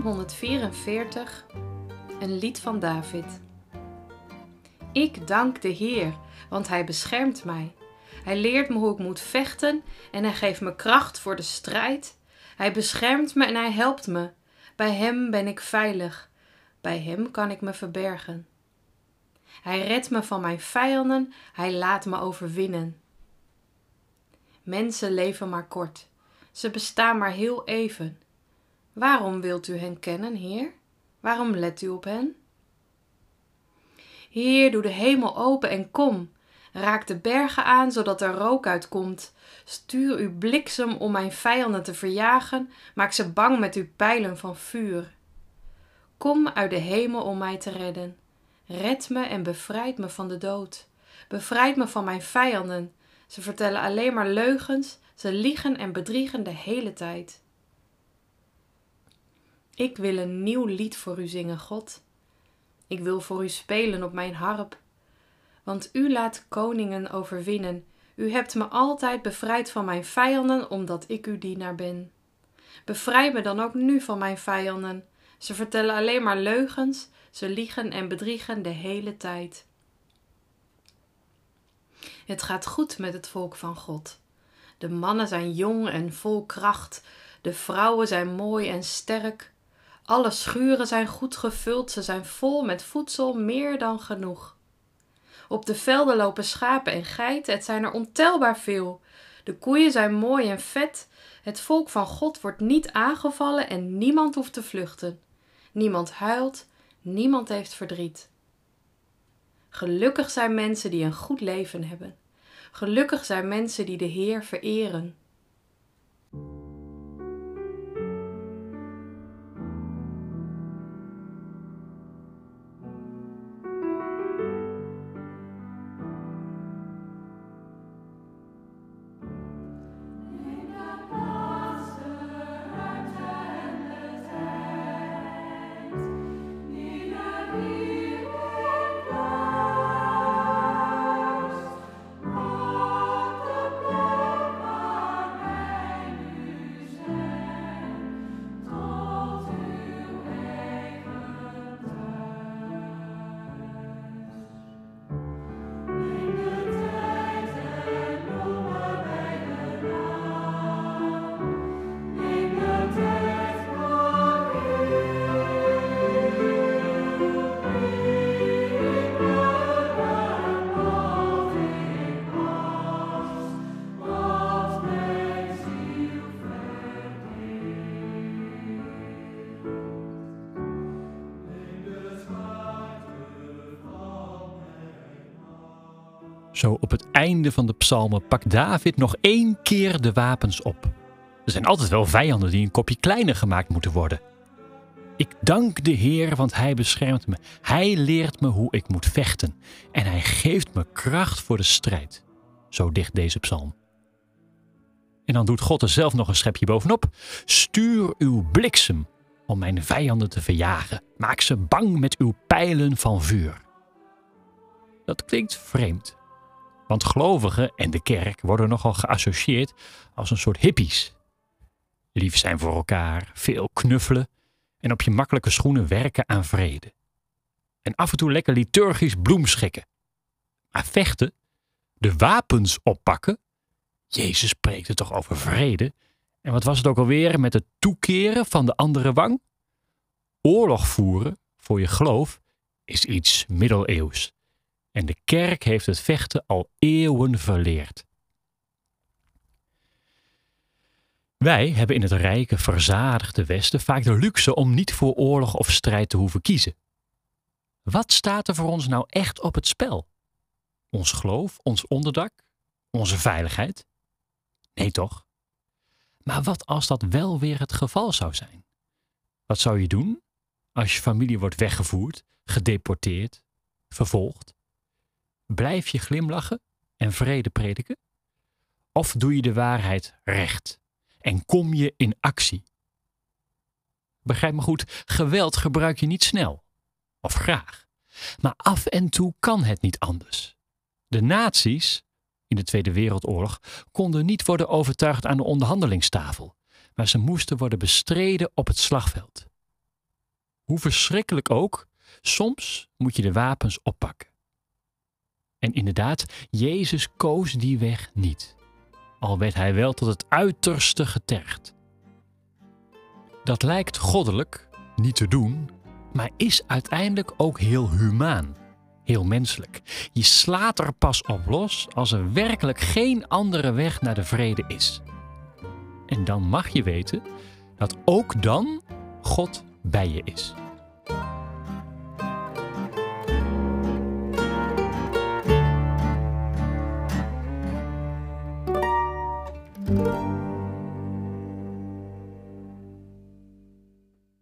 Psalm 144, een lied van David. Ik dank de Heer, want Hij beschermt mij. Hij leert me hoe ik moet vechten en Hij geeft me kracht voor de strijd. Hij beschermt me en Hij helpt me. Bij Hem ben ik veilig. Bij Hem kan ik me verbergen. Hij redt me van mijn vijanden, Hij laat me overwinnen. Mensen leven maar kort. Ze bestaan maar heel even. Waarom wilt u hen kennen, Heer? Waarom let u op hen? Heer, doe de hemel open en kom. Raak de bergen aan, zodat er rook uitkomt. Stuur uw bliksem om mijn vijanden te verjagen. Maak ze bang met uw pijlen van vuur. Kom uit de hemel om mij te redden. Red me en bevrijd me van de dood. Bevrijd me van mijn vijanden. Ze vertellen alleen maar leugens. Ze liegen en bedriegen de hele tijd. Ik wil een nieuw lied voor u zingen, God. Ik wil voor u spelen op mijn harp. Want u laat koningen overwinnen. U hebt me altijd bevrijd van mijn vijanden, omdat ik uw dienaar ben. Bevrijd me dan ook nu van mijn vijanden. Ze vertellen alleen maar leugens, ze liegen en bedriegen de hele tijd. Het gaat goed met het volk van God. De mannen zijn jong en vol kracht, de vrouwen zijn mooi en sterk. Alle schuren zijn goed gevuld, ze zijn vol met voedsel, meer dan genoeg. Op de velden lopen schapen en geiten, het zijn er ontelbaar veel. De koeien zijn mooi en vet. Het volk van God wordt niet aangevallen en niemand hoeft te vluchten. Niemand huilt, niemand heeft verdriet. Gelukkig zijn mensen die een goed leven hebben. Gelukkig zijn mensen die de Heer vereren. Zo op het einde van de psalmen pakt David nog één keer de wapens op. Er zijn altijd wel vijanden die een kopje kleiner gemaakt moeten worden. Ik dank de Heer, want Hij beschermt me. Hij leert me hoe ik moet vechten. En Hij geeft me kracht voor de strijd. Zo dicht deze psalm. En dan doet God er zelf nog een schepje bovenop. Stuur uw bliksem om mijn vijanden te verjagen. Maak ze bang met uw pijlen van vuur. Dat klinkt vreemd. Want gelovigen en de kerk worden nogal geassocieerd als een soort hippies. Lief zijn voor elkaar, veel knuffelen en op je makkelijke schoenen werken aan vrede. En af en toe lekker liturgisch bloemschikken. Maar vechten, de wapens oppakken. Jezus spreekt toch over vrede. En wat was het ook alweer met het toekeren van de andere wang? Oorlog voeren voor je geloof is iets middeleeuws. En de kerk heeft het vechten al eeuwen verleerd. Wij hebben in het rijke, verzadigde Westen vaak de luxe om niet voor oorlog of strijd te hoeven kiezen. Wat staat er voor ons nou echt op het spel? Ons geloof, ons onderdak, onze veiligheid? Nee toch? Maar wat als dat wel weer het geval zou zijn? Wat zou je doen als je familie wordt weggevoerd, gedeporteerd, vervolgd? Blijf je glimlachen en vrede prediken? Of doe je de waarheid recht en kom je in actie? Begrijp me goed, geweld gebruik je niet snel of graag. Maar af en toe kan het niet anders. De nazi's in de Tweede Wereldoorlog konden niet worden overtuigd aan de onderhandelingstafel, maar ze moesten worden bestreden op het slagveld. Hoe verschrikkelijk ook, soms moet je de wapens oppakken. En inderdaad, Jezus koos die weg niet, al werd hij wel tot het uiterste getergd. Dat lijkt goddelijk, niet te doen, maar is uiteindelijk ook heel humaan, heel menselijk. Je slaat er pas op los als er werkelijk geen andere weg naar de vrede is. En dan mag je weten dat ook dan God bij je is.